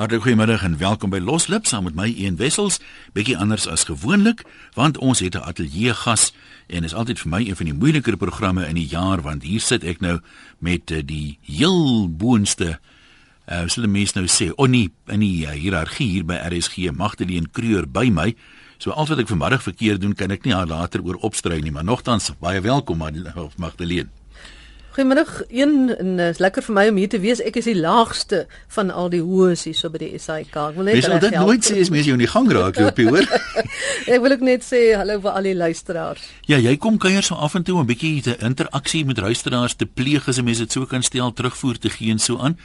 Hartlik goeiemiddag en welkom by Loslip saam met my Een Wessels. Bietjie anders as gewoonlik, want ons het 'n ateljee gas en is altyd vir my een van die moeiliker programme in die jaar want hier sit ek nou met uh, die heel boonste uh sal die mense nou sê, "O oh nee, in die uh, hiërargie hier by RSG, Magdalene Kreur by my." So al wat ek vanmiddag verkeerd doen, kan ek nie haar later oor opstrei nie, maar nogtans baie welkom Magdalene. Goeiemiddag. Een en is lekker vir my om hier te wees. Ek is die laagste van al die hoë's hier so by die SAIK. Ek wil net Jy sal dit nooit sê as mens jou in die gang raak loop, hoor. ek wil ook net sê hallo vir al die luisteraars. Ja, jy kom kuier so af en toe 'n bietjie te interaksie met luisteraars te pleeg as 'n mens dit so kan stel, terugvoer te gee en so aan.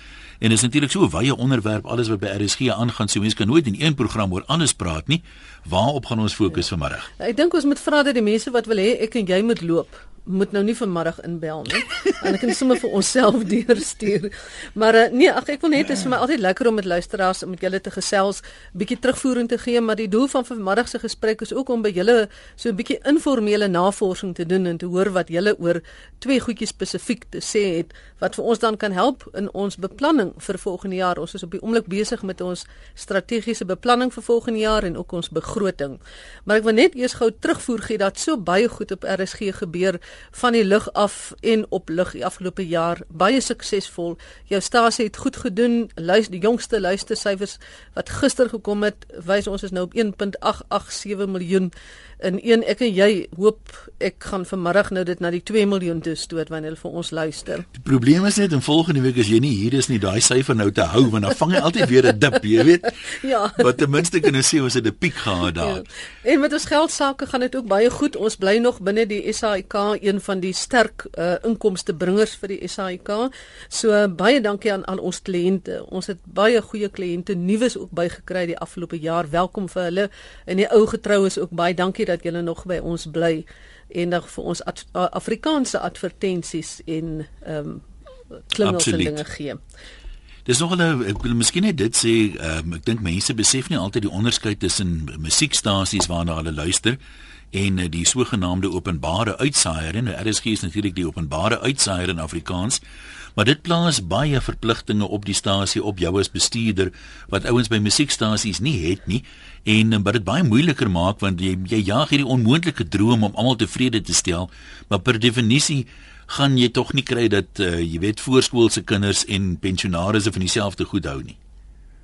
En dit is natuurlik so 'n wye onderwerp alles wat by RSG aangaan. So mense kan nooit in een program oor alles praat nie. Waarop gaan ons fokus ja. vanmiddag? Ek dink ons moet vra dat die mense wat wil hê ek en jy moet loop moet nou nie vanmiddag inbel nie. en ek kan sommer vir onsself deurstuur. Maar uh, nee, ag ek wil net is vir my altyd lekker om met luisteraars om met julle te gesels, bietjie terugvoering te gee, maar die doel van vanmiddag se gesprek is ook om by julle so 'n bietjie informele navorsing te doen en te hoor wat julle oor twee goedjies spesifiek te sê het wat vir ons dan kan help in ons beplanning vir volgende jaar. Ons is op die oomblik besig met ons strategiese beplanning vir volgende jaar en ook ons begroting. Maar ek wil net eers gou terugvoer gee dat so baie goed op RSG gebeur van die lug af en op lug die afgelope jaar baie suksesvol. Jou stasie het goed gedoen. Luister die jongste luistersyfers wat gister gekom het, wys ons is nou op 1.887 miljoen in een ek en jy hoop ek gaan vanmiddag nou dit na die 2 miljoen toe stoot wanneer hulle vir ons luister. Die probleem is net in volgende week as jy nie hier is nie, daai syfer nou te hou want dan vang jy altyd weer 'n dip, jy weet. ja. Wat ten minste kan ons sê ons het 'n piek gehad daar. Ja. En met ons geld sake gaan dit ook baie goed. Ons bly nog binne die SAIK, een van die sterk uh, inkomstebringers vir die SAIK. So uh, baie dankie aan aan ons kliënte. Ons het baie goeie kliënte nuus ook bygekry die afgelope jaar. Welkom vir hulle. En die ou getroues ook baie dankie dat julle nog by ons bly en dan vir ons ad, Afrikaanse advertensies en ehm um, klingels en dinge gee. Dis nog 'n ek wil miskien net dit sê, um, ek dink mense besef nie altyd die onderskeid tussen musiekstasies waarna hulle luister en uh, die sogenaamde openbare uitsaaier. En RSG is natuurlik die openbare uitsaaier in Afrikaans maar dit plaas baie verpligtinge op die stasie op jou as bestuurder wat ouens by musiekstasies nie het nie en eh, wat dit baie moeiliker maak want jy jy jaag hierdie onmoontlike droom om almal tevrede te stel maar per definisie gaan jy tog nie kry dat uh, jy weet voorskoolse kinders en pensionaars van dieselfde goed hou nie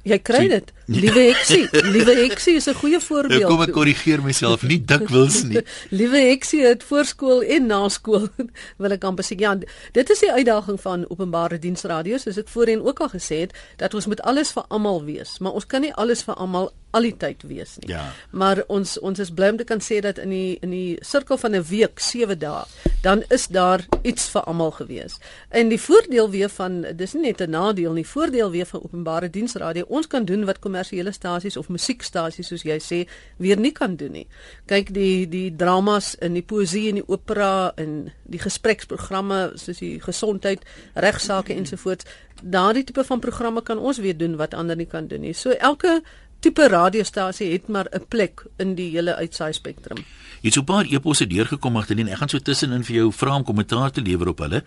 Jy kry dit. Liewe Heksie, liewe Heksie is 'n goeie voorbeeld. Ek kom ek korrigeer myself, nie dikwels nie. liewe Heksie het voorskool en naskool wil ek amper sê. Ja, dit is die uitdaging van openbare diensradio, soos ek voorheen ook al gesê het, dat ons moet alles vir almal wees, maar ons kan nie alles vir almal al die tyd wees nie. Ja. Maar ons ons is bly om te kan sê dat in die in die sirkel van 'n week, 7 dae, dan is daar iets vir almal gewees. En die voordeel weer van dis nie net 'n nadeel nie, voordeel weer van openbare diensradio, ons kan doen wat kommersiële stasies of musiekstasies soos jy sê weer nie kan doen nie. Kyk die die dramas in die poesie en die opera en die gespreksprogramme soos die gesondheid, regsaake ensovoorts. Daardie tipe van programme kan ons weer doen wat ander nie kan doen nie. So elke tipe radiostasie het maar 'n plek in die hele uitsaai spektrum. Jy het so 'n paar eposse deurgekom agterlyn. Ek gaan so tussenin vir jou vra om kommentaar te lewer op hulle.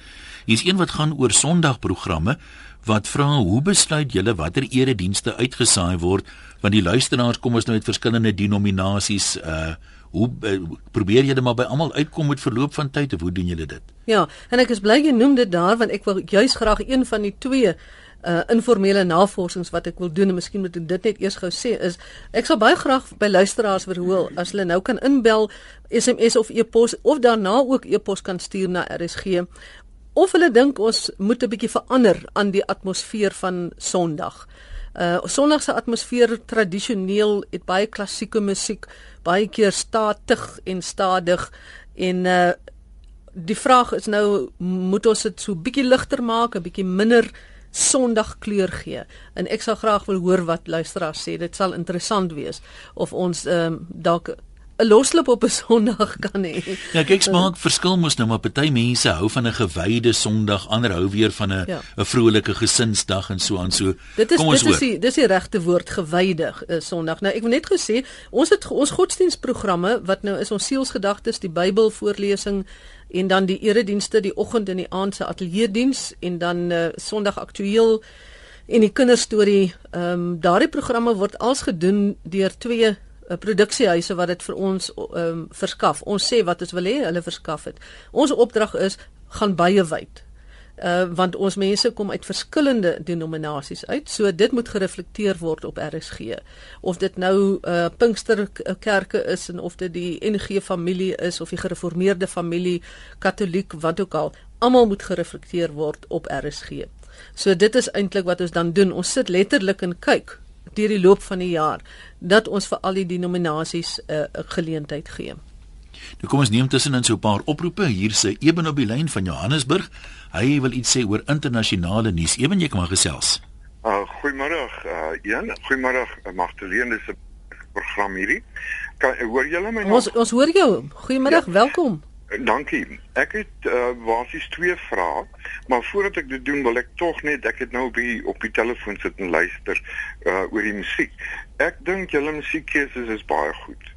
Hier's een wat gaan oor Sondagprogramme wat vra hoe besluit julle watter eredienste uitgesaai word want die luisteraars kom ons nou uit verskillende denominasies uh hoe uh, probeer julle maar by almal uitkom met verloop van tyd of hoe doen julle dit? Ja, en ek is bly jy noem dit daar want ek wil juis graag een van die twee uh informele navorsings wat ek wil doen en miskien moet ek dit net eers gou sê is ek sal baie graag by luisteraars verhoor as hulle nou kan inbel SMS of e-pos of daarna ook e-pos kan stuur na RSG of hulle dink ons moet 'n bietjie verander aan die atmosfeer van Sondag. Uh Sondag se atmosfeer tradisioneel het baie klassieke musiek, baie keer statig en stadig en uh die vraag is nou moet ons dit so bietjie ligter maak, 'n bietjie minder Sondag kleur gee. En ek sal graag wil hoor wat luisteraars sê. Dit sal interessant wees of ons ehm um, dalk 'n loslip op 'n Sondag kan hê. Ja, kyk smaak verskil mos nou, maar party mense hou van 'n gewyde Sondag, ander hou weer van 'n 'n ja. vrolike gesinsdag en so aan so. Dit is dit is die dis die regte woord gewyde uh, Sondag. Nou ek wil net gesê, ons het ons godsdienstprogramme wat nou is ons sielsgedagtes, die Bybel voorlesing en dan die eredienste die oggend en die aand se ateljee diens en dan uh, Sondag aktueel En die kinderstorie, ehm um, daardie programme word als gedoen deur twee produksiehuise wat dit vir ons um, verskaf. Ons sê wat ons wil hê hulle verskaf dit. Ons opdrag is gaan baie wyd uh want ons mense kom uit verskillende denominasies uit. So dit moet gereflekteer word op RSG. Of dit nou uh Pinksterkerke is en of dit die NG familie is of die gereformeerde familie, Katoliek, wat ook al, almal moet gereflekteer word op RSG. So dit is eintlik wat ons dan doen. Ons sit letterlik en kyk deur die loop van die jaar dat ons vir al die denominasies 'n uh, geleentheid gee. Nou kom ons neem tussenin so 'n paar oproepe. Hier sê Eben op die lyn van Johannesburg. Hy wil iets sê oor internasionale nuus. Eben, jy kan maar gesels. Uh goeiemôre, uh Jan. Goeiemôre, uh, Magdalene. Dis 'n program hierdie. Kan hoor julle my nou? Ons ons hoor jou. Goeiemôre, ja. welkom. Dankie. Ek het uh, basies twee vrae, maar voordat ek dit doen wil ek tog net ek het nou op die op die telefoon sit en luister uh oor die musiek. Ek dink julle musiekkeuses is baie goed.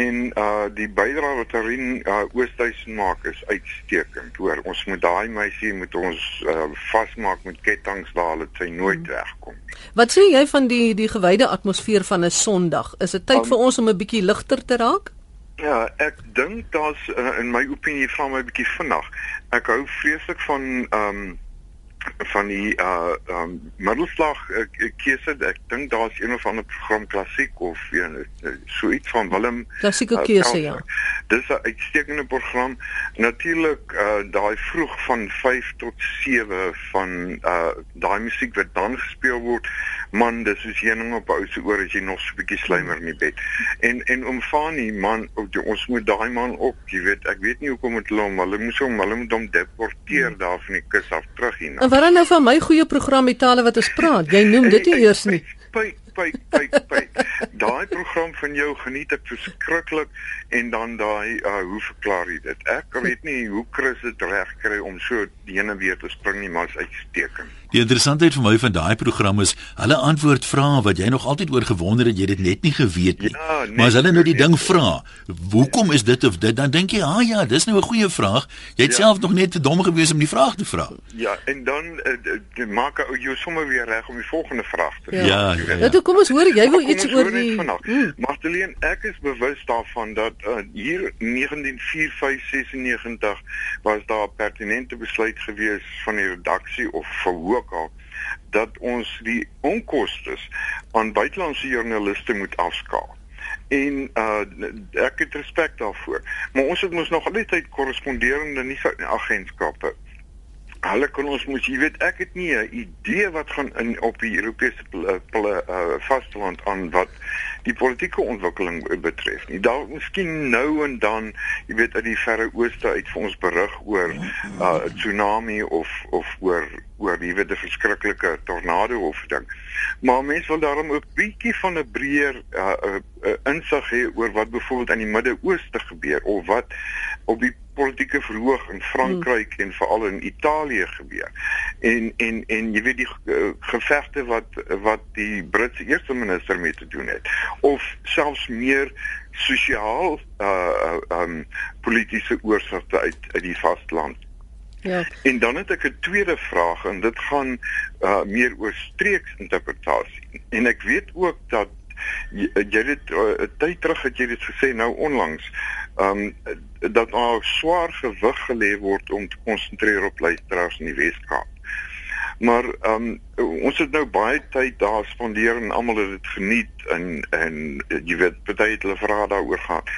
En uh die bydrae wat Arin uh Oosthuizen maak is uitstekend. Hoor, ons moet daai meisie moet ons uh vasmaak met ketTINGS waar dit sy nooit hmm. wegkom. Wat sê jy van die die gewyde atmosfeer van 'n Sondag? Is dit tyd um, vir ons om 'n bietjie ligter te raak? Ja, ek dink daar's uh, in my opinie van my bietjie vinnig. Ek hou vreeslik van ehm um, van die uh um middelslag uh, keuse. Ek dink daar's een of ander program klassiek of een uh, so iets van Willem. Klassieke uh, keuse ja. Dis 'n uitstekende program. Natuurlik uh daai vroeg van 5 tot 7 van uh daai musiek wat dan gespeel word. Man dis soos heuning op ou se oor as jy nog so 'n bietjie slymer in die bed. En en om Fani man ons moet daai man op jy weet ek weet nie hoekom het hulle hom hulle moes hom hulle moet hom deporteer hmm. daar van die kus af terug hier wat dan nou van my goeie program die tale wat ons praat? Jy noem dit nie eers nie. Pyk, pyk, pyk, pyk. Daai program van jou geniet ek verskriklik en dan daai uh, hoe verklaar jy dit? Ek weet nie hoe Chris dit reg kry om so die ene weer te spring nie, maar is uitstekend. Die interessantheid vir my van daai program is hulle antwoord vrae wat jy nog altyd oor gewonder het jy dit net nie geweet nie. Ja, nee, maar as hulle nou die ding vra, hoekom is dit of dit dan dink jy, "Ah ja, dis nou 'n goeie vraag." Jy het ja. self nog net te dom gewees om die vraag te vra. Ja, en dan uh, maak jy sommer weer reg om die volgende vraag te vra. Ja, ja, ja. ja. Kom ons hoor, jy wil iets oor die hmm. Magdalene, ek is bewus daarvan dat uh, hier 1945-96 was daar 'n pertinente besluit gewees van die redaksie of verhoog al dat ons die onkoste aan buitelandse joernaliste moet afskaal. En uh ek het respek daarvoor. Maar ons het mos nog altyd korresponderende nie agentskappe hulle kan ons moet jy weet ek het nie 'n idee wat gaan in op die Europese uh, vasteland aan wat die politieke ontwikkeling betref nie. Daar miskien nou en dan, jy weet uit die verre ooste uit vir ons berig oor 'n uh, tsunami of of oor oor die weet 'n verskriklike tornado of ding. Maar mense wil daarom 'n bietjie van 'n breër uh, uh, uh, insig hê oor wat byvoorbeeld in die Midde-Ooste gebeur of wat op die politieke verhoog in Frankryk hmm. en veral in Italië gebeur. En en en jy weet die uh, gevegte wat wat die Britse eerste minister mee te doen het of selfs meer sosiaal uh um politieke oorsake uit uit die vasteland. Ja. En dan het ek 'n tweede vraag en dit gaan uh meer oor streeksinterpretasie. En ek weet ook dat jy, jy het 'n uh, tyd terug het jy dit gesê nou onlangs um dat daar swaar gewig gelê word om te konsentreer op luisteraars in die Weskaap. Maar um ons het nou baie tyd daar spandeer en almal het dit geniet en en jy weet baie het hulle vrae daaroor gehad.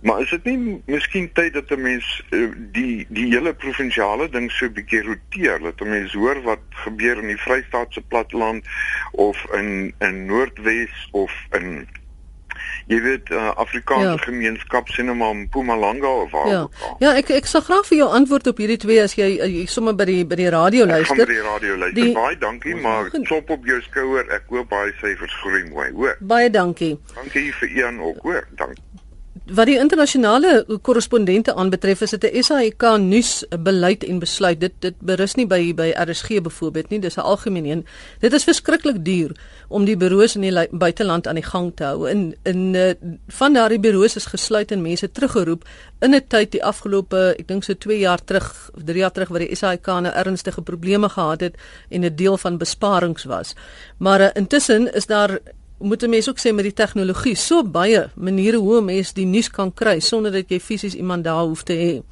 Maar is dit nie miskien tyd dat 'n mens uh, die die hele provinsiale ding so 'n bietjie roteer, dat 'n mens hoor wat gebeur in die Vrystaatse platteland of in in Noordwes of in jy weet uh, Afrikaanse ja. gemeenskap sien hom in Mpumalanga of waar ja. Ja, ek ek sal graag vir jou antwoord op hierdie twee as jy, jy sommer by die by die radio luister. Ek gaan by die radio luister. Die... Baie dankie, maar klop op jou skouer. Ek hoop baie syfers groei mooi, hoor. Baie dankie. Dankie vir Ian ook, hoor. Dankie. Wat die internasionale korrespondente aanbetref is dit 'n SAIK nuus beleid en besluit. Dit dit berus nie by by RSG byvoorbeeld nie, dis 'n algemeen een. Dit is verskriklik duur om die bureaus in die buiteland aan die gang te hou. In in uh, van daardie bureaus is gesluit en mense teruggeroep in 'n tyd die afgelope, ek dink so 2 jaar terug, 3 jaar terug waar die SAIK nou ernstige probleme gehad het en 'n deel van besparings was. Maar uh, intussen is daar moet 'n mens ook sê met die tegnologie so baie maniere hoe 'n mens die nuus kan kry sonder dat jy fisies iemand daar hoef te hê.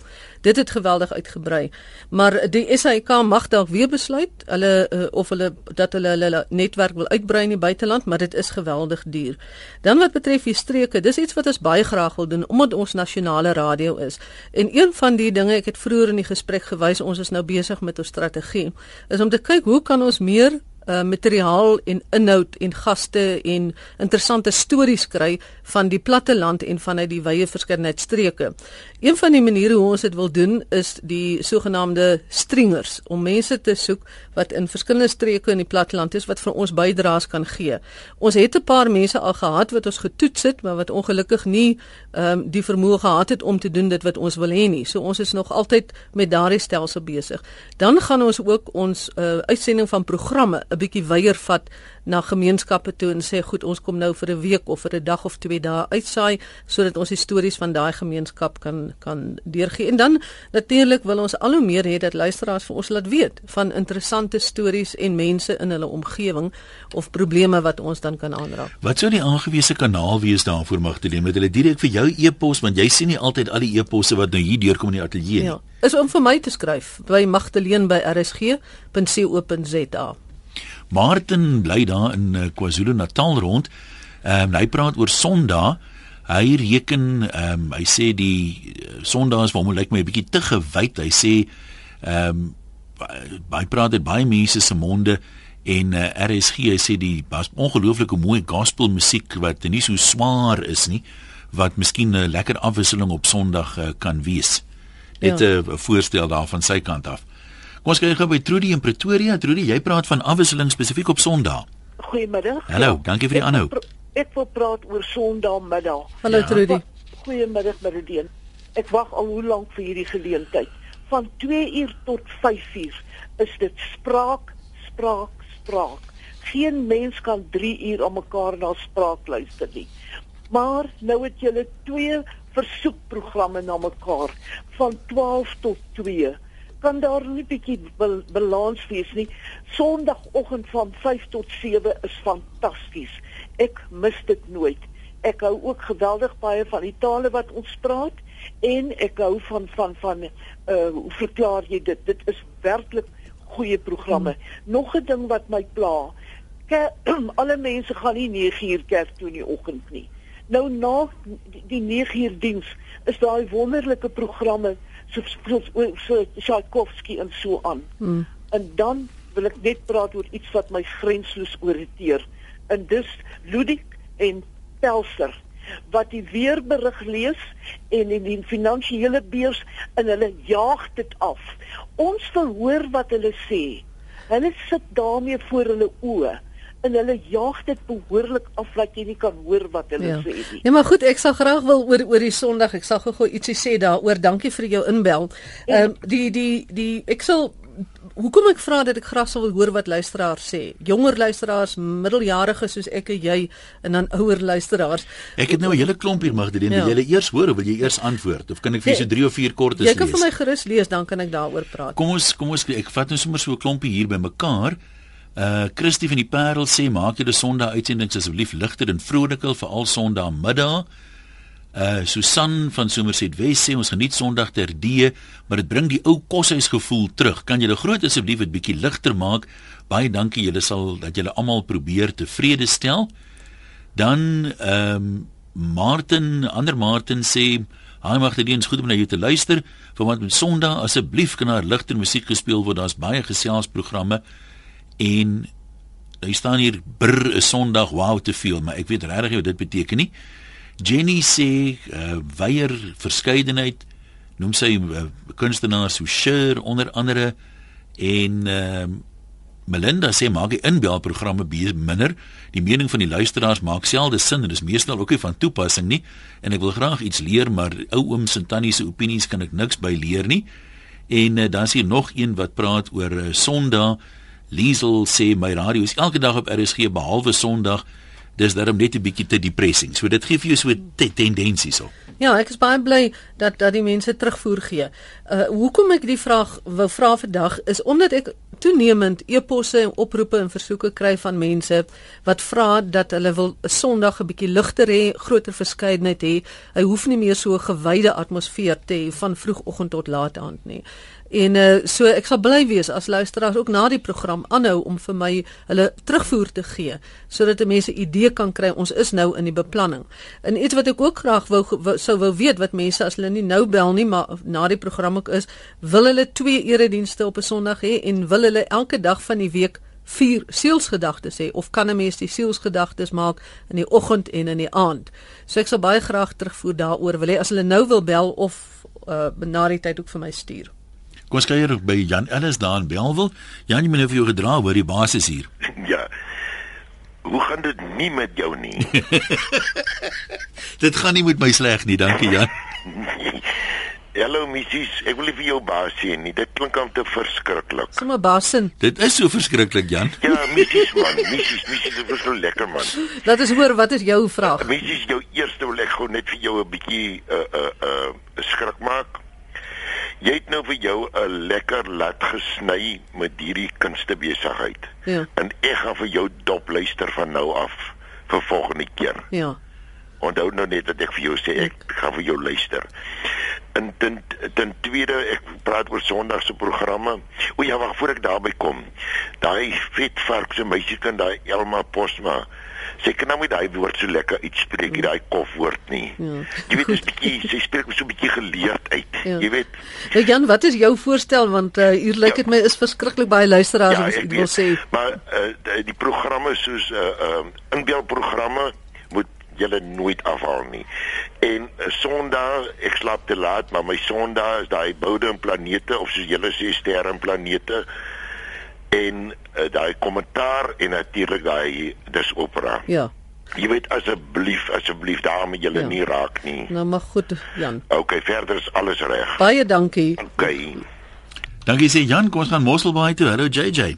Dit het geweldig uitgebrei. Maar die SAIK mag dalk weer besluit hulle uh, of hulle dat hulle hulle netwerk wil uitbrei in die buiteland, maar dit is geweldig duur. Dan wat betref die streke, dis iets wat ons baie graag wil doen omdat ons nasionale radio is. En een van die dinge ek het vroeër in die gesprek gewys, ons is nou besig met ons strategie, is om te kyk hoe kan ons meer uh, materiaal en inhoud en gaste en interessante stories kry van die platte land en vanuit die wye verskeidenheid streke. Een van die maniere hoe ons dit wil doen is die sogenaamde stringers om mense te soek wat in verskillende streke in die platteland is wat vir ons bydraes kan gee. Ons het 'n paar mense al gehad wat ons getoets het, maar wat ongelukkig nie ehm um, die vermoë gehad het om te doen dit wat ons wil hê nie. So ons is nog altyd met daardie stelsel besig. Dan gaan ons ook ons uh, uitsending van programme 'n bietjie weier vat na gemeenskappe toe en sê goed ons kom nou vir 'n week of vir 'n dag of twee dae uitsaai sodat ons die stories van daai gemeenskap kan kan deurgee. En dan natuurlik wil ons al hoe meer hê dat luisteraars vir ons laat weet van interessante stories en mense in hulle omgewing of probleme wat ons dan kan aanraak. Wat sou die aangewese kanaal wees daarvoor Magdalene met hulle direk vir jou e-pos want jy sien nie altyd al die e-posse wat nou hier deurkom in die ateljee nie. Ja, is om vir my te skryf by magdalene@rsg.co.za. Martin bly daar in uh, KwaZulu-Natal rond. Ehm um, hy praat oor Sondag. Hy reken ehm um, hy sê die uh, Sondag is vir hom lyk my 'n bietjie te gewyd. Hy sê ehm um, hy praat dit baie mense se monde en uh, RSG hy sê die ongelooflike mooi gospel musiek wat nie so swaar is nie wat miskien 'n lekker afwisseling op Sondag uh, kan wees. Dit 'n ja. uh, voorstel daar van sy kant af. Kom ons kyk gou by Trudy in Pretoria. Trudy, jy praat van afwisseling spesifiek op Sondag. Goeiemiddag. Hallo, ja, dankie vir die aanhou. Ek wil praat oor Sondagmiddag. Hallo ja. Trudy. Goeiemiddag Meridien. Ek wag al hoe lank vir hierdie geleentheid. Van 2 uur tot 5 uur is dit spraak, spraak, spraak. Geen mens kan 3 uur aan mekaar na spraak luister nie. Maar nou het julle twee versoekprogramme na mekaar van 12 tot 2 kan daar nie 'n bietjie balans wees nie. Sondagoggend van 5 tot 7 is fantasties. Ek mis dit nooit. Ek hou ook geweldig baie van die tale wat ons praat en ek hou van van van uh hoe verklaar jy dit? Dit is werklik goeie programme. Hmm. Nog 'n ding wat my pla. Ke, alle mense gaan nie 9 uur kerk toe in die oggend nie. Nou na die 9 uur diens is daai wonderlike programme so so so Tchaikovsky en so aan. Hmm. En dan wil ek net praat oor iets wat my grensloos irriteer. En dis Ludik en Pelser wat die weerberig lees en in die finansiële beurs en hulle jaag dit af. Ons verhoor wat hulle sê. Hulle sit daarmee voor hulle oë en hulle jaag dit behoorlik af dat jy nie kan hoor wat hulle ja. sê nie. Ja, maar goed, ek sal graag wil oor oor die Sondag, ek sal gou-gou ietsie sê daaroor. Dankie vir jou inbel. Ehm um, die die die ek sal Hoekom ek vra dat ek graag sou wil hoor wat luisteraars sê. Jonger luisteraars, middeljariges soos ek en jy en dan ouer luisteraars. Ek het nou 'n hele klomp hier Magdalene, ja. wil jy eers hoor of wil jy eers antwoord of kan ek vir jou so 3 of 4 kortes lees? Jy kan vir my gerus lees, dan kan ek daaroor praat. Kom ons kom ons ek vat nou sommer so 'n klompie hier by mekaar. Uh Christie van die Parel sê maak julle Sondag uitsendings asseblief ligter en vroliker vir al Sondag middag. Uh Susan van Somerset Wes sê ons geniet Sondag ter die, maar dit bring die ou koshuis gevoel terug. Kan julle groot asseblief dit bietjie ligter maak? Baie dankie. Julle sal dat julle almal probeer tevrede stel. Dan ehm um, Martin, ander Martin sê Haai mag dit eens goed om na jou te luister. Vir wat met Sondag asseblief kan daar ligter musiek gespeel word. Daar's baie geselsprogramme en hy staan hier brr 'n Sondag wow te veel, maar ek weet regtig wat dit beteken nie. Jenny sê uh, weier verskeidenheid noem sy uh, kunstenaars so Sher onder andere en uh, Melinda sê maak die inbelprogramme minder. Die mening van die luisteraars maak selde sin en is meestal ook nie van toepassing nie. En ek wil graag iets leer, maar ou ooms en tannies se opinies kan ek niks by leer nie. En uh, dan is hier nog een wat praat oor uh, Sondag. Liesel sê my radio is elke dag op RSG behalwe Sondag. Dis daarom net 'n bietjie te depressing. So dit gee vir jou so te tendensies op. Ja, ek is baie bly dat dat die mense terugvoer gee. Uh hoekom ek die vraag wou vra vandag is omdat ek toenemend e-posse en oproepe en versoeke kry van mense wat vra dat hulle wil 'n Sondag 'n bietjie ligter hê, groter verskeidenheid hê. Hy hoef nie meer so 'n gewyde atmosfeer te hê van vroegoggend tot laat aand nie. En uh, so ek sal bly wees as luisteraars ook na die program aanhou om vir my hulle terugvoer te gee sodat mense 'n idee kan kry ons is nou in die beplanning. En iets wat ek ook graag wou, wou sou wou weet wat mense as hulle nie nou bel nie maar na die program ook is, wil hulle twee eredienste op 'n Sondag hê en wil hulle elke dag van die week vier sielsgedagtes hê of kan 'n mens die sielsgedagtes maak in die oggend en in die aand. So ek sal baie graag terugvoer daaroor wil hê as hulle nou wil bel of uh, na die tyd ook vir my stuur. Kom ons kuier by Jan Ellis daar in Belwel. Jan, jy moet nou vir jou gedra hoor die basis hier. Ja. Hoe gaan dit nie met jou nie? dit gaan nie met my sleg nie, dankie Jan. Hallo missies, ek wil nie vir jou baas sien nie. Dit klink te verskriklik. Sommige baasin. Dit is so verskriklik, Jan. Ja, missies man, missies, missies, dit is so lekker man. Dat is hoor, wat is jou vraag? Missies, jou eerste wil ek gou net vir jou 'n bietjie uh uh uh skrik maak. Jy het nou vir jou 'n lekker lat gesny met hierdie kunstebesigheid. Ja. En ek gaan vir jou dop luister van nou af vir volgende keer. Ja. Onthou nou net dat ek vir jou sê ek gaan vir jou luister. En ten ten tweede ek praat oor Sondag se programme. O ja, wag voor ek daarby kom. Daai vetvark se meisiekind daai Elma Posma. Sy kan nou met daai woord so lekker uitspreek, mm. daai kofwoord nie. Ja. Jy weet dis bietjie sy spreek so 'n bietjie geleerd uit. Ja. Jy weet. Nou Jan, wat is jou voorstel want uh, hier lyk dit ja. my is verskriklik baie luisteraars ja, wat wil sê. Maar uh, die programme soos uh, uh, inbeeldprogramme moet julle nooit afhaal nie. En uh, Sondag, ek slaap te laat, maar my Sondag is daai boude en planete of soos julle sê sterre en planete en uh, daai kommentaar en natuurlik daai dis opera. Ja. Jy weet asseblief asseblief daarmee julle ja. nie raak nie. Nou maar goed Jan. Okay, verder is alles reg. Baie dankie. Okay. Dankie sê Jan, kom ons gaan Mosselbaai toe. Hallo JJ.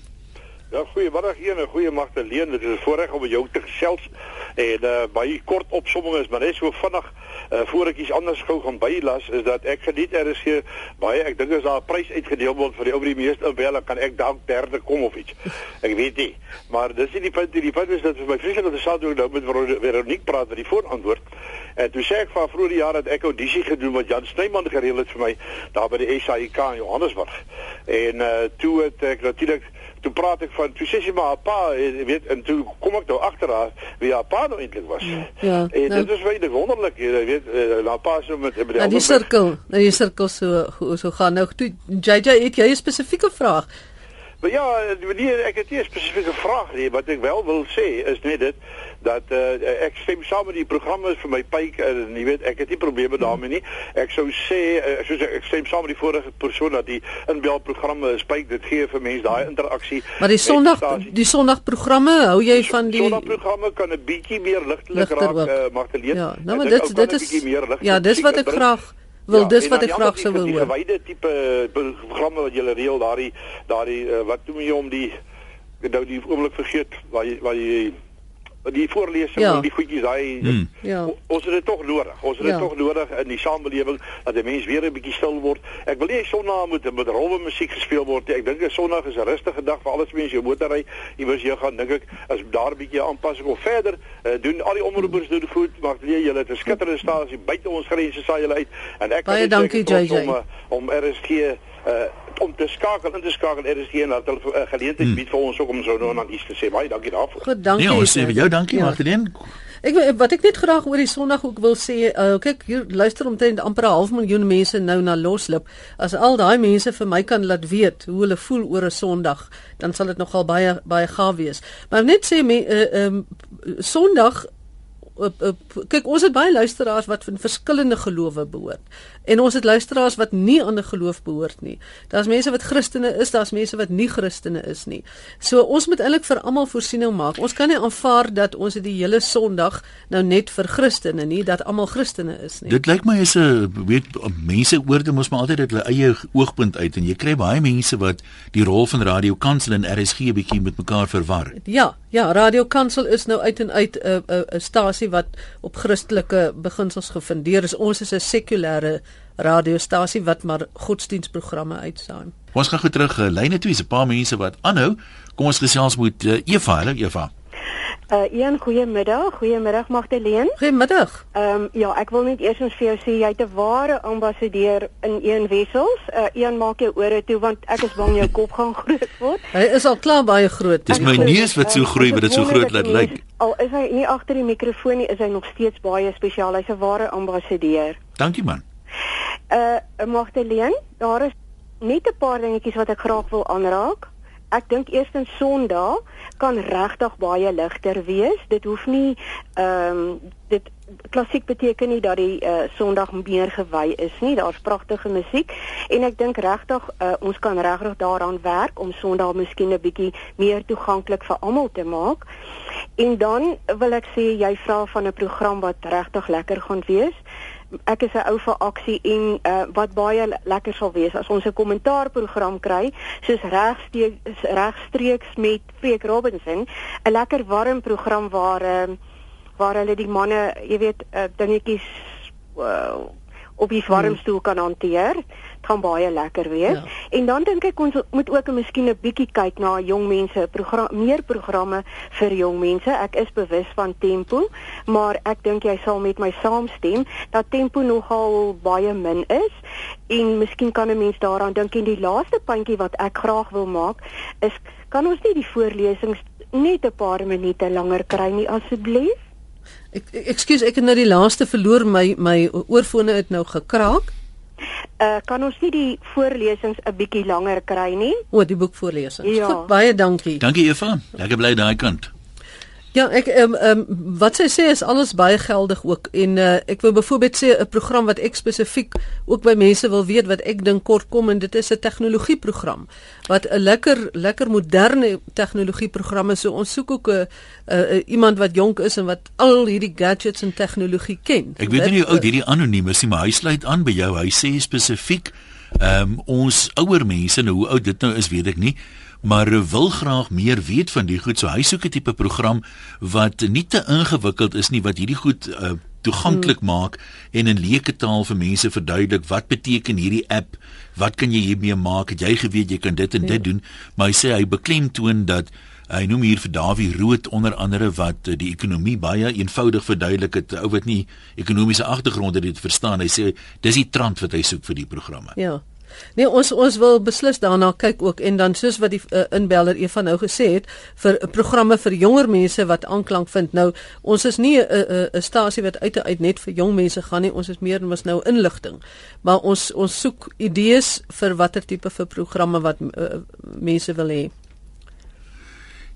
Ja, goeiemôre hier en goeie Magdalene. Dit is 'n voorreg om jou te gesels. En uh baie kort opsomming is maar net so vinnig uh voor ek iets anders gou gaan bylas is dat ek geniet RSG baie ek dink as daar 'n prys uitgedeel word vir die ou die meeste inbel kan ek dalk derde kom of iets. Ek weet nie. Maar dis nie die punt die punt is dat vir my vreeslik interessant hoe nou met Veronique praat met die voorantwoord. En toe sê ek van vroeër die jaar dat ek audisie gedoen wat Jan Snyman gereël het vir my daar by die SAIK in Johannesburg. En uh toe het ek natuurlik toe praat ek van toe sê sy maar pa jy weet en toe kom ek nou agter haar wie haar pa nou eintlik was. Ja. En nou, dit is baie wonderlik jy weet uh, haar pa so met met die, nou, die sirkel, nou die sirkel so so gaan nou toe JJ het jy 'n spesifieke vraag? Maar ja, nee, ek het nie 'n spesifieke vraag nie, wat ek wel wil sê is net dit dat uh, ek stem saam met die programme vir my pyk en jy weet ek het nie probleme daarmee nie. Ek sou sê uh, soos ek, ek stem saam met die vorige persoon dat die inbelprogramme is pyk dit gee vir mense daai interaksie. Maar die Sondag die Sondagprogramme hou jy van die Sondagprogramme kan 'n bietjie meer ligtelik raak uh, Magdalene. Ja, nou maar dit dit is Ja, dis wat ek graag Wel ja, dis wat ek graag sou wil hoor. Die wyde tipe programme wat jy reël daardie daardie uh, wat doen jy om die nou die oomblik vergeet waar jy waar jy die voorlesing ja. en die goedjies daai hmm. ja. ons het dit tog nodig. Ons het dit ja. tog nodig in die samelewing dat die mens weer 'n bietjie stil word. Ek wil nie Sondag moet met rowwe musiek gespeel word nie. Ek dink 'n Sondag is 'n rustige dag vir alles mense jou motor ry. Iewers jy gaan dink ek as daar 'n bietjie aanpassing of verder uh, doen al die omroepers doen goed, maar jy julle het 'n skitterende stasie buite ons grense saai julle uit en ek Baie dankie JJ om uh, om RSG uh, om te skakel in te skakel er is geen dat hulle 'n uh, geleentheid bied vir ons ook om so nou aan iets te sê baie dankie daarvoor. Goed, dankie. Nee, ons sê vir jou dankie ja. Martin. Ek wat ek net graag oor die Sondag ook wil sê, uh, kyk hier luister omtrent amper 'n half miljoen mense nou na Loslip. As al daai mense vir my kan laat weet hoe hulle voel oor 'n Sondag, dan sal dit nogal baie baie gaaf wees. Maar net sê my uh, um, Sondag op, op kyk ons het baie luisteraars wat van verskillende gelowe behoort. En ons het luisteraars wat nie aan 'n geloof behoort nie. Daar's mense wat Christene is, daar's mense wat nie Christene is nie. So ons moet eintlik vir almal voorsiening maak. Ons kan nie aanvaar dat ons die hele Sondag nou net vir Christene nie, dat almal Christene is nie. Dit lyk my is 'n weet mense oorde mos maar altyd uit hulle eie oogpunt uit en jy kry baie mense wat die rol van Radio Kansel en RSG 'n bietjie met mekaar verwar. Ja, ja, Radio Kansel is nou uit en uit 'n 'n 'n stasie wat op Christelike beginsels gefundeer is. Ons is 'n sekulêre radiostasie wat maar godsdienstprogramme uitsaai. Ons gaan gou terug uh, lyne toe, 'n paar mense wat aanhou. Kom ons gesels met uh, Eva, hallo Eva. Uh een goeiemiddag, goeiemiddag Magdalene. Goeiemiddag. Ehm um, ja, ek wil net eers vir jou sê jy het 'n ware ambassadeur in een wessels. Uh een maak jou ore toe want ek is bang jou kop gaan groot word. Hy is al klaar baie groot. Dis my neus wat so groei, wat dit so groot laat lyk. Al is hy nie agter die mikrofoon nie, is hy nog steeds baie spesiaal. Hy's 'n ware ambassadeur. Dankie man. Uh Magdalene, daar is net 'n paar dingetjies wat ek graag wil aanraak. Ek dink eerstens Sondag kan regtig baie ligter wees. Dit hoef nie ehm um, dit klassiek beteken nie dat die uh, Sondag meer gewy is nie. Daar's pragtige musiek en ek dink regtig uh, ons kan regtig daaraan werk om Sondag miskien 'n bietjie meer toeganklik vir almal te maak. En dan wil ek sê jy vra van 'n program wat regtig lekker gaan wees ek is 'n ou vir aksie en uh, wat baie lekker sal wees as ons 'n kommentaarprogram kry soos regstreeks regstreeks met Freek Robinson 'n lekker warm program waar uh, waar hulle die manne jy weet uh, dingetjies uh, op die warmstoel kan hanteer. Dit gaan baie lekker wees. Ja. En dan dink ek ons moet ook 'n miskien 'n bietjie kyk na jong mense, program meer programme vir jong mense. Ek is bewus van tempo, maar ek dink jy sal met my saamstem dat tempo nogal baie min is en miskien kan 'n mens daaraan dink en die laaste puntjie wat ek graag wil maak is kan ons nie die voorlesings net 'n paar minute langer kry nie asseblief? Ek ekskuus, ek het nou die laaste verloor my my oorfone het nou gekraak. Uh kan ons nie die voorlesings 'n bietjie langer kry nie? O, die boekvoorlesings. Ja. Goed, baie dankie. Dankie Eva. Lekker bly daai kant. Ja, ek ehm um, um, wat sy sê is alles baie geldig ook en uh, ek wil byvoorbeeld sê 'n program wat ek spesifiek ook by mense wil weet wat ek dink kort kom en dit is 'n tegnologieprogram wat 'n lekker lekker moderne tegnologieprogram is. So ons soek ook 'n uh, iemand wat jonk is en wat al hierdie gadgets en tegnologie ken. Ek weet nie hoe oud hierdie anoniem is nie, maar hy sluit aan by jou. Hy sê spesifiek ehm um, ons ouer mense, nou hoe oud dit nou is, weet ek nie maar wil graag meer weet van die goed. So hy soek 'n tipe program wat nie te ingewikkeld is nie wat hierdie goed uh, toeganklik hmm. maak en in leuke taal vir mense verduidelik wat beteken hierdie app, wat kan jy hiermee maak? Het jy geweet jy kan dit en ja. dit doen? Maar hy sê hy beklemtoon dat hy noem hier vir Dawie Rood onder andere wat uh, die ekonomie baie eenvoudig verduidelik het. Ou wat nie ekonomiese agtergronde dit verstaan. Hy sê dis die trant wat hy soek vir die programme. Ja. Nee, ons ons wil beslis daarna kyk ook en dan soos wat die uh, inbeller Eva nou gesê het vir uh, programme vir jonger mense wat aanklank vind. Nou, ons is nie 'n uh, 'n uh, 'n stasie wat uit uit net vir jong mense gaan nie. Ons is meer mos nou inligting. Maar ons ons soek idees vir watter tipe vir programme wat uh, mense wil hê.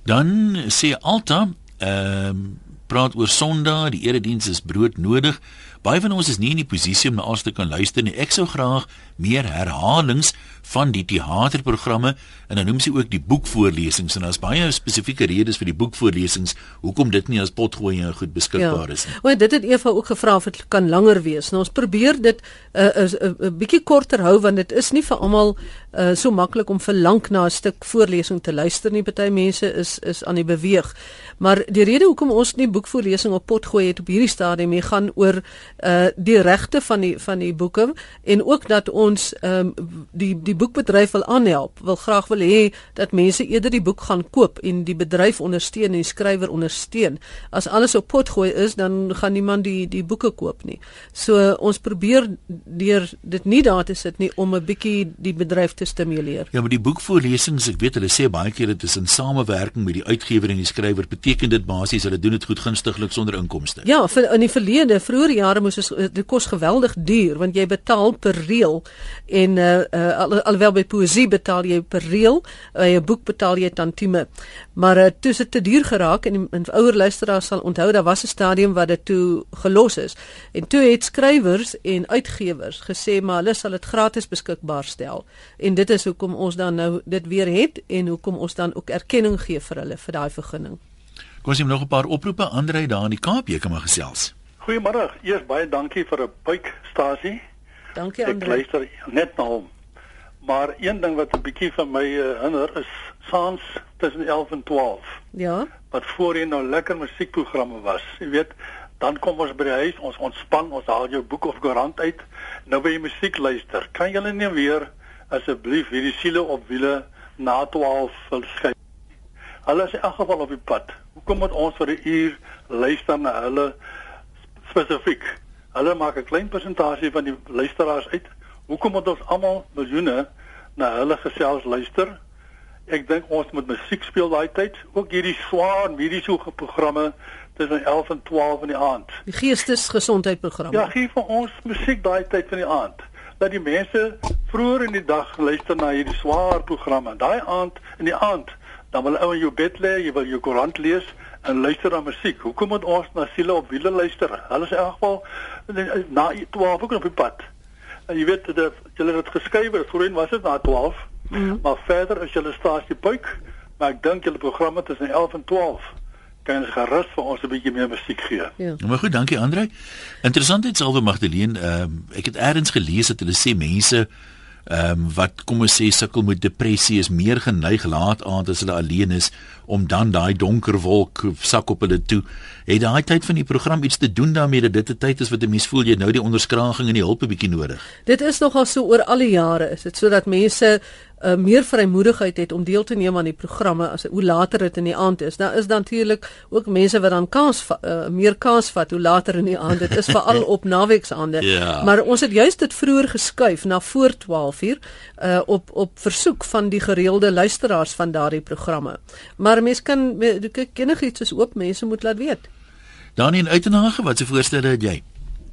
Dan sê Alta, ehm um, praat oor Sondag, die erediens is brood nodig. Baie van ons is nie in die posisie om na alles te kan luister nie. Ek sou graag meer herhalings van die teaterprogramme en dan noem sy ook die boekvoorlesings en daar's baie spesifieke redes vir die boekvoorlesings hoekom dit nie as potgooi en goed beskikbaar ja. is nie. Want dit het Eva ook gevra of dit kan langer wees. Nou ons probeer dit 'n uh, 'n uh, uh, bietjie korter hou want dit is nie vir almal uh, so maklik om vir lank na 'n stuk voorlesing te luister nie. Party mense is is aan die beweeg. Maar die rede hoekom ons nie boekvoorlesing op potgooi het op hierdie stadium nie gaan oor uh die regte van die van die boeke en ook dat ons um, die die boekbedryf wil aanhelp, wil graag wil hê dat mense eerder die boek gaan koop en die bedryf ondersteun en die skrywer ondersteun. As alles op potgooi is, dan gaan niemand die die boeke koop nie. So ons probeer deur dit nie daar te sit nie om 'n bietjie die bedryf te stimuleer. Ja, maar die boekvoorlesings, ek weet hulle sê baie keer dit is in samewerking met die uitgewer en die skrywer. Beteken dit basies hulle doen dit goed gunstiglik sonder inkomste? Ja, vir, in die verlede, vroeë jare moes dit kos geweldig duur want jy betaal per reël en uh, uh alhoewel by poesie betaal jy per reël, by 'n boek betaal jy tantieme. Maar uh, toe dit te duur geraak en, en ouer luisteraars sal onthou daar was 'n stadium wat dit toe gelos is. En toe het skrywers en uitgewers gesê maar hulle sal dit gratis beskikbaar stel. En dit is hoekom ons dan nou dit weer het en hoekom ons dan ook erkenning gee vir hulle vir daai vergunning. Kom ons neem nog 'n paar oproepe Andre daar in die Kaap, jy kan maar gesels. Goeiemôre. Eers baie dankie vir 'n puikstasie. Dankie Andre. Ek luister net na hom. Maar een ding wat 'n bietjie van my uh, hinder is saans tussen 11 en 12. Ja. Wat voorheen nou lekker musiekprogramme was. Jy weet, dan kom ons by die huis, ons ontspan, ons haal jou boek of koerant uit. Nou wil jy musiek luister. Kan julle nie weer asseblief hierdie siele op wiele na 12 verskyn? Hulle is in elk geval op die pad. Hoekom moet ons vir 'n uur luister na hulle spesifiek? Hulle maak 'n klein persentasie van die luisteraars uit. Hoekom moet ons almal miljoene na hulle gesels luister? Ek dink ons moet musiek speel daai tyd, ook hierdie swaar mediese programme tussen 11 en 12 in die aand. Die geestesgesondheidprogramme. Ja, gee vir ons musiek daai tyd van die aand. Dat die mense vroeër in die dag luister na hierdie swaar programme. Daai aand in die aand, dan wil ou in jou bed lê, jy wil jou koerant lees en luister na musiek. Hoekom moet ons na siele op wiele luister? Hulle is in elk geval na 12 ook op die pad. En jy weet dat julle het geskryf, voorheen was dit na 12. Mm -hmm. Maar verder is julle stasie puik, maar ek dink julle programme tussen 11 en 12 kan gerus vir ons 'n bietjie meer musiek gee. Ja. Maar goed, dankie Andre. Interessantheid salwe Magdalene, ehm um, ek het eers gelees dat hulle sê mense ehm um, wat kom ons sê sukkel met depressie is meer geneig laat aand as hulle alleen is om dan daai donker wolk sak op hulle toe. Het daai tyd van die program iets te doen daarmee dat dit 'n tyd is wat 'n mens voel jy nou die onderskraging en die hulp 'n bietjie nodig. Dit is nogal so oor al die jare is dit sodat mense uh, meer vrymoedigheid het om deel te neem aan die programme as hoe later dit in die aand is. Daar is natuurlik ook mense wat dan kans uh, meer kans vat hoe later in die aand dit is veral op naweeksaande. Ja. Maar ons het juist dit vroeër geskuif na voor 12uur uh, op op versoek van die gereelde luisteraars van daardie programme. Maar mense kan kyk enigiets is oop, mense moet laat weet. Daniel Uitenhage, wat se voorstelle het jy?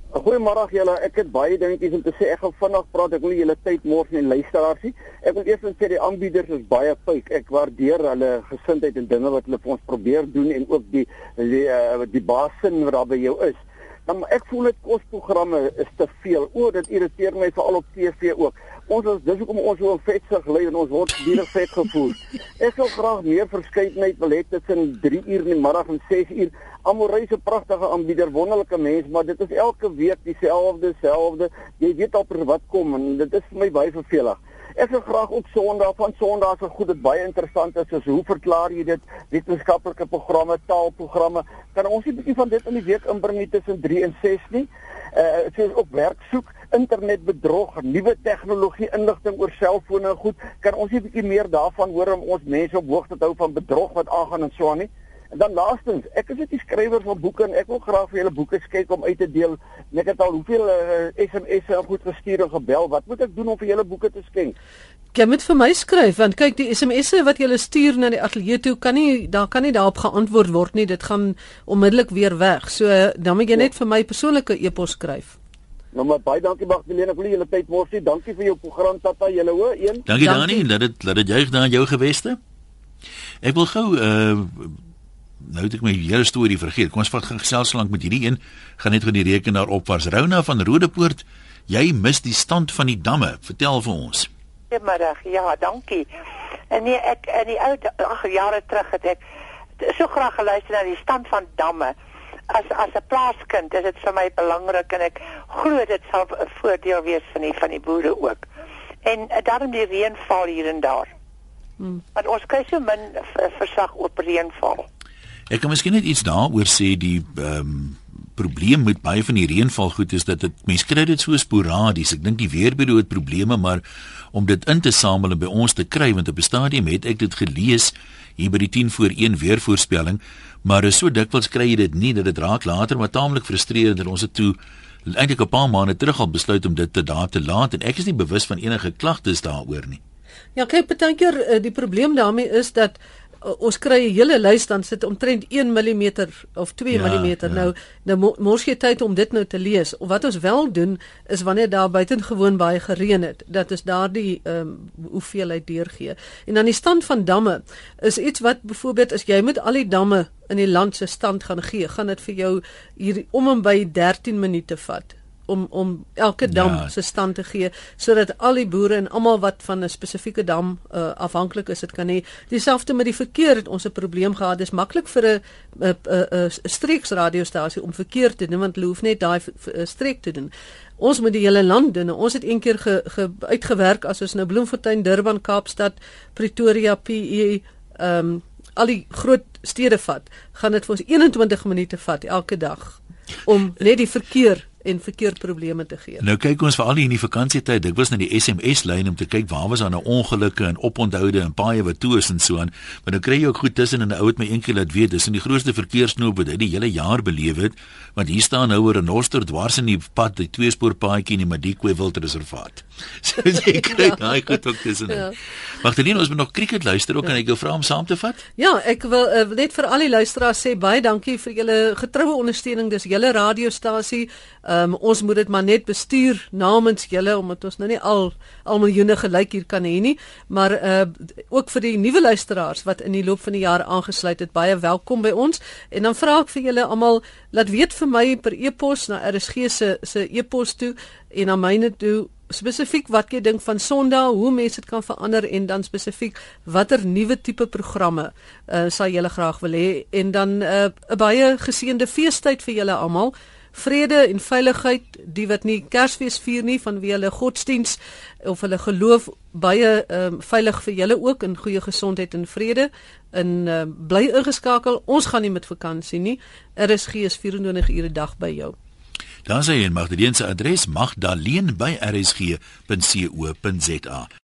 Goeiemôre julle. Ek het baie dingetjies om te sê. Ek gaan vinnig praat. Ek wil julle tyd mors nie, luisteraars nie. Ek wil eers net sê die aanbieders is baie fyk. Ek waardeer hulle gesindheid en dinge wat hulle vir ons probeer doen en ook die die uh, die basin wat daar by jou is. Dan ek voel dit kosprogramme is te veel. O, dit irriteer my veral op TV ook. Ons is dis hoekom ons so vetsig lê en ons word dierig vet gevoel. Ek sou graag meer verskeidenheid wil hê tussen 3 uur in die middag en 6 uur. Amorreise pragtige aanbieder, wonderlike mens, maar dit is elke week dieselfde, selfde. Jy weet al wat kom en dit is vir my baie vervelig. Ek wil graag ook Sondag van Sondag se goed dit baie interessant is soos hoe verklaar jy dit wetenskaplike programme, taalprogramme. Kan ons nie 'n bietjie van dit in die week inbring tussen 3 en 6 nie? Uh soos op werk soek, internetbedrog, nuwe tegnologie, inligting oor selfone en goed. Kan ons nie 'n bietjie meer daarvan hoor om ons mense op hoogte te hou van bedrog wat aangaan en so aan nie? En dan laastens, ek is net die skrywer van boeke en ek wil graag vir julle boeke skryf om uit te deel. Ek het al hoeveel uh, SMS'e al goed gestuur en gebel. Wat moet ek doen om vir julle boeke te skenk? Jy moet vir my skryf want kyk die SMS'e wat jy stuur na die ateljee toe kan nie daar kan nie daarop geantwoord word nie. Dit gaan onmiddellik weer weg. So dan moet jy net vir my persoonlike e-pos skryf. Nou maar baie dankie Magdalena vir julle tyd morsie. Dankie vir jou program Tata julle hoor een. Dankie Dani, laat dit laat dit juig na jou geweste. Ek wil gou uh nou het ek my hele storie vergeet. Kom ons vat gesels lank met hierdie een. Gaan net gou die rekenaar op was. Rouna van Rodepoort, jy mis die stand van die damme. Vertel vir ons. Goeiemiddag. Ja, dankie. En nee, ek in die ou ag jare terug het ek so graag geluister na die stand van damme. As as 'n plaaskind is dit vir my belangrik en ek glo dit sal 'n voordeel wees van die van die boere ook. En uh, daarom die reënval hier en daar. Hmm. Want ons kry so min versag oor reënval. Ek kan miskien net iets daaroor sê die ehm um, probleem met baie van die reënval goed is dat dit mense kry dit so sporadies. Ek dink die weerbureau het probleme maar om dit in te samel en by ons te kry want op 'n stadium het ek dit gelees hier by die 10 voor 1 weervoorspelling, maar so dikwels kry jy dit nie dat dit raak later maar taamlik frustrerend en ons het toe eintlik 'n paar maande terug al besluit om dit te daar te laat en ek is nie bewus van enige klagtes daaroor nie. Ja, kyk, baie keer uh, die probleem daarmee is dat uh, ons kry 'n hele lys dan sit omtrent 1 mm of 2 ja, mm. Ja. Nou nou mors jy tyd om dit nou te lees. Of wat ons wel doen is wanneer daar buitengewoon baie gereën het, dat is daardie ehm um, hoeveelheid deurgee. En dan die stand van damme is iets wat byvoorbeeld as jy met al die damme in die land se stand gaan gee, gaan dit vir jou hier om en by 13 minute vat om om elke dam ja. se stand te gee sodat al die boere en almal wat van 'n spesifieke dam uh, afhanklik is, dit kan nie dieselfde met die verkeer het ons 'n probleem gehad. Dis maklik vir 'n 'n 'n streeksradiostasie om verkeer te doen want hulle hoef net daai streek te doen. Ons moet die hele land doen. Ons het een keer ge, ge uitgewerk as ons nou Bloemfontein, Durban, Kaapstad, Pretoria, PE ehm um, al die groot stede vat, gaan dit vir ons 21 minute vat elke dag om net die verkeer en verkeersprobleme te gee. Nou kyk ons veral hier in die vakansietyd, dit was net die SMS lyn om te kyk waar was daar nou ongelukke en oponthoude en paaie wat toe is en so aan. Maar nou kry jy ook goed tussen en 'n ou het my eendag laat weet, dis in die grootste verkeersknoop wat hy die hele jaar beleef het, want hier staan nou 'n renoster dwars in die pad, die tweespoorpaadjie in die Madikwe Wildreservaat. So jy kry ja. daai goed ook tussen. Ja. Magdalene, ons moet nog cricket luister ook ja. en ek wil vra om saam te vat. Ja, ek wil uh, net vir al die luisteraars sê baie dankie vir julle getroue ondersteuning. Dis julle radiostasie. Ehm um, ons moet dit maar net bestuur namens julle omdat ons nou nie al al miljoene gelyk hier kan hê nie, maar uh ook vir die nuwe luisteraars wat in die loop van die jaar aangesluit het, baie welkom by ons. En dan vra ek vir julle almal laat weet vir my per e-pos na RSG se se e-pos toe en aan myne toe spesifiek wat jy dink van Sondag, hoe mense dit kan verander en dan spesifiek watter nuwe tipe programme uh sal julle graag wil hê. En dan uh, 'n baie geseënde feestyd vir julle almal vrede en veiligheid die wat nie Kersfees vier nie vanweë hulle godsdiens of hulle geloof baie um, veilig vir julle ook in goeie gesondheid en vrede in uh, bly ingeskakel. Ons gaan nie met vakansie nie. Er is gees 24 ure dag by jou. Dan sê jy mag die dienste adres magdaleen by rsg.co.za